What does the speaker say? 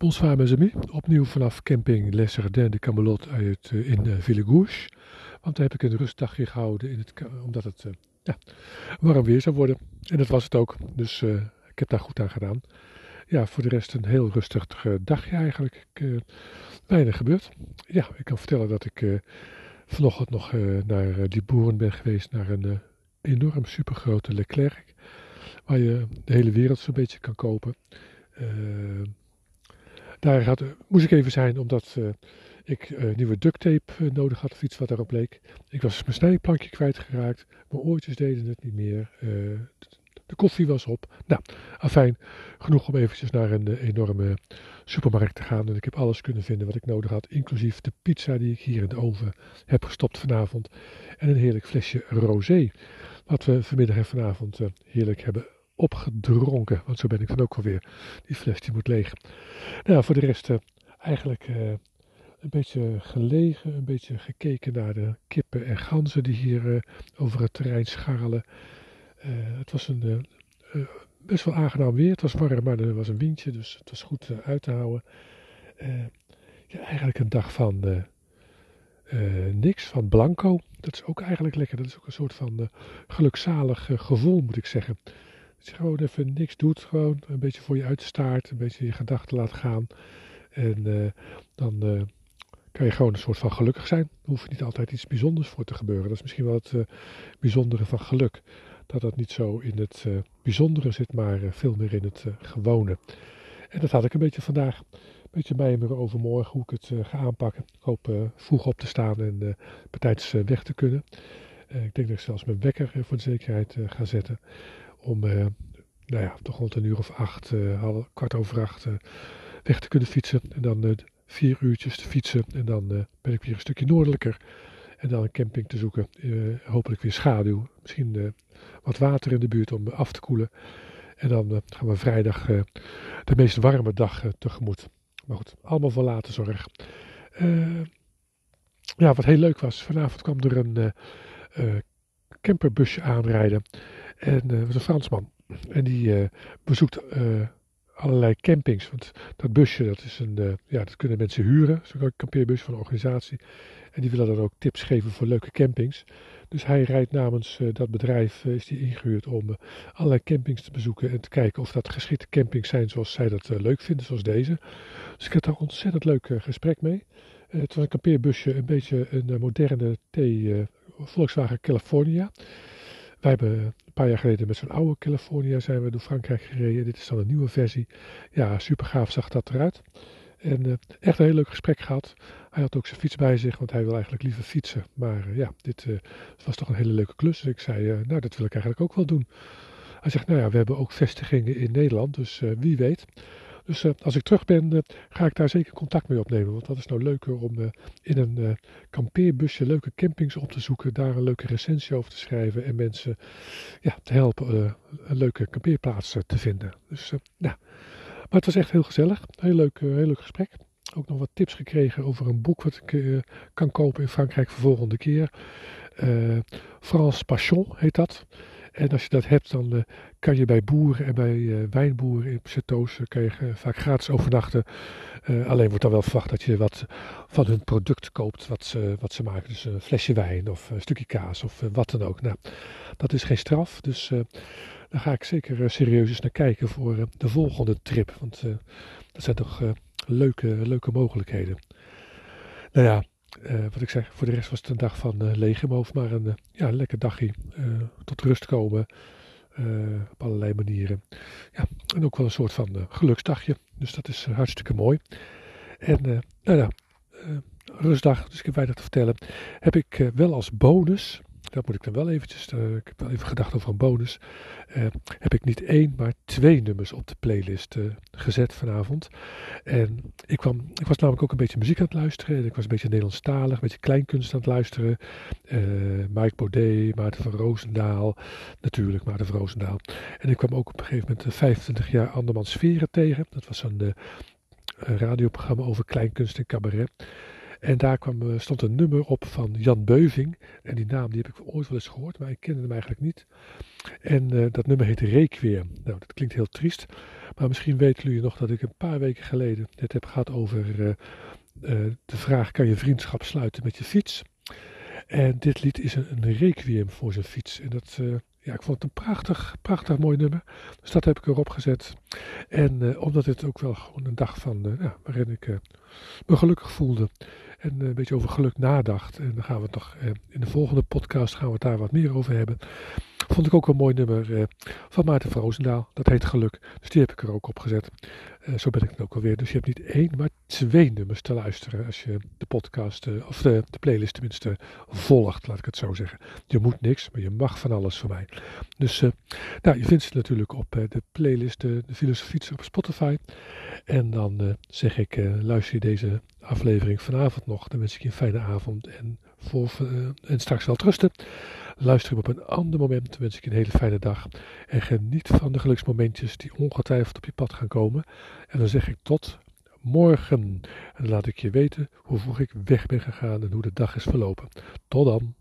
Bonsoir mes amis, opnieuw vanaf camping Les Jardins de Camelot uit, uh, in uh, Villegouche. Want daar heb ik een rustdagje gehouden in het, omdat het uh, ja, warm weer zou worden. En dat was het ook, dus ik heb daar goed aan gedaan. Ja, voor de rest een heel rustig dagje eigenlijk. Weinig gebeurd. Ja, ik kan vertellen dat ik vanochtend nog naar die boeren ben geweest, naar een enorm supergrote Leclerc. Waar je de hele wereld zo'n beetje kan kopen. Uh, daar had, moest ik even zijn omdat uh, ik uh, nieuwe duct tape nodig had of iets wat daarop leek. Ik was mijn snijplankje kwijtgeraakt. Mijn oortjes deden het niet meer. de koffie was op. Nou, afijn. Genoeg om eventjes naar een enorme supermarkt te gaan. En ik heb alles kunnen vinden wat ik nodig had. Inclusief de pizza die ik hier in de oven heb gestopt vanavond. En een heerlijk flesje rosé. Wat we vanmiddag en vanavond heerlijk hebben opgedronken. Want zo ben ik dan ook alweer. Die fles die moet leeg. Nou, voor de rest uh, eigenlijk uh, een beetje gelegen. Een beetje gekeken naar de kippen en ganzen die hier uh, over het terrein scharrelen. het was een best wel aangenaam weer. Het was warm, maar er was een windje. Dus het was goed uit te houden. ja, eigenlijk een dag van... niks van blanco. Dat is ook eigenlijk lekker. Dat is ook een soort van gelukzalig gevoel, moet ik zeggen. Dat je gewoon even niks doet. Gewoon een beetje voor je uitstaart. Een beetje je gedachten laat gaan. En uh, dan uh, kan je gewoon een soort van gelukkig zijn. Er hoeft niet altijd iets bijzonders voor te gebeuren. Dat is misschien wel het uh, bijzondere van geluk. Dat dat niet zo in het bijzondere zit, maar veel meer in het gewone. En dat had ik een beetje vandaag. Een beetje mijmeren over morgen, hoe ik het ga aanpakken. Ik hoop vroeg op te staan en partijds weg te kunnen. ik denk dat ik zelfs mijn wekker voor de zekerheid ga zetten om uh, nou ja, toch rond een uur of acht, uh, kwart over acht, uh, weg te kunnen fietsen. En dan vier uurtjes te fietsen. En dan ben ik weer een stukje noordelijker. En dan een camping te zoeken. hopelijk weer schaduw. Misschien wat water in de buurt om af te koelen. En dan gaan we vrijdag de meest warme dag tegemoet. Maar goed, allemaal voor later zorg. ja, wat heel leuk was. Vanavond kwam er een camperbusje aanrijden. En dat was een Fransman. En die uh, bezoekt uh, allerlei campings. Want dat busje, dat, is een, uh, ja, dat kunnen mensen huren. Zo'n kampeerbus van een organisatie. En die willen dan ook tips geven voor leuke campings. Dus hij rijdt namens dat bedrijf, is die ingehuurd om allerlei campings te bezoeken. En te kijken of dat geschikte campings zijn zoals zij dat leuk vinden, zoals deze. Dus ik had daar een ontzettend leuk gesprek mee. het was een kampeerbusje, een beetje een moderne T Volkswagen California. Wij hebben een paar jaar geleden met zo'n oude California zijn we door Frankrijk gereden. Dit is dan een nieuwe versie. Ja, super gaaf zag dat eruit. En uh, echt een heel leuk gesprek gehad. Hij had ook zijn fiets bij zich, want hij wil eigenlijk liever fietsen. Maar uh, ja, dit uh, was toch een hele leuke klus. Dus ik zei, nou dat wil ik eigenlijk ook wel doen. Hij zegt, nou ja, we hebben ook vestigingen in Nederland, dus wie weet. Dus uh, als ik terug ben, uh, ga ik daar zeker contact mee opnemen. Want dat is nou leuker om uh, in een kampeerbusje leuke campings op te zoeken. Daar een leuke recensie over te schrijven. En mensen ja, te helpen een leuke kampeerplaats te vinden. Dus nou, maar het was echt heel gezellig. Heel leuk, heel leuk gesprek. Ook nog wat tips gekregen over een boek wat ik kan kopen in Frankrijk voor volgende keer. France Passion heet dat. En als je dat hebt, dan uh, kan je bij boeren en bij uh, wijnboeren in chateaus uh, kan vaak gratis overnachten. alleen wordt dan wel verwacht dat je wat van hun product koopt wat ze, wat ze maken. Dus een flesje wijn of een stukje kaas of wat dan ook. Nou, dat is geen straf, dus daar ga ik zeker serieus eens naar kijken voor de volgende trip. Want dat zijn toch leuke, leuke mogelijkheden. Nou ja, uh, wat ik zeg, voor de rest was het een dag van uh, hoofd, maar een uh, ja, lekker dagje. tot rust komen op allerlei manieren. Ja, en ook wel een soort van geluksdagje. Dus dat is hartstikke mooi. En nou ja, rustdag, dus ik heb weinig te vertellen. Heb ik wel als bonus dat moet ik dan wel eventjes, uh, ik heb wel even gedacht over een bonus. Uh, heb ik niet één, maar twee nummers op de playlist uh, gezet vanavond. En ik, kwam, ik was namelijk ook een beetje muziek aan het luisteren. En ik was een beetje Nederlandstalig, een beetje kleinkunst aan het luisteren. Mike Baudet, Maarten van Roosendaal. Natuurlijk Maarten van Roosendaal. En ik kwam ook op een gegeven moment de 25 jaar Andermans Sferen tegen. Dat was een radioprogramma over kleinkunst en cabaret. En daar kwam, stond een nummer op van Jan Beuving. En die naam die heb ik ooit wel eens gehoord, maar ik kende hem eigenlijk niet. En dat nummer heet Requiem. Nou, dat klinkt heel triest. Maar misschien weten jullie nog dat ik een paar weken geleden het heb gehad over de vraag: kan je vriendschap sluiten met je fiets? En dit lied is een, een requiem voor zijn fiets. En dat, ja, ik vond het een prachtig, prachtig mooi nummer. Dus dat heb ik erop gezet. En uh, omdat het ook wel gewoon een dag van, uh, ja, waarin ik me gelukkig voelde. En een beetje over geluk nadacht. En dan gaan we het nog in de volgende podcast gaan we daar wat meer over hebben. Vond ik ook een mooi nummer van Maarten van. Dat heet Geluk. Dus die heb ik er ook op gezet. Uh, zo ben ik het ook alweer. Dus je hebt niet één, maar twee nummers te luisteren als je de podcast, uh, of de, de, playlist tenminste, volgt, laat ik het zo zeggen. Je moet niks, maar je mag van alles voor mij. Dus nou, je vindt ze natuurlijk op de playlist, de, filosofie op Spotify. En dan zeg ik, luister je deze aflevering vanavond nog, dan wens ik je een fijne avond en, voor, en straks wel rusten. Luister hem op een ander moment. Wens ik je een hele fijne dag. En geniet van de geluksmomentjes die ongetwijfeld op je pad gaan komen. En dan zeg ik tot morgen. En laat ik je weten hoe vroeg ik weg ben gegaan en hoe de dag is verlopen. Tot dan.